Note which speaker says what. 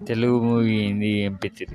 Speaker 1: Telugu movie ఏంది? ఏం three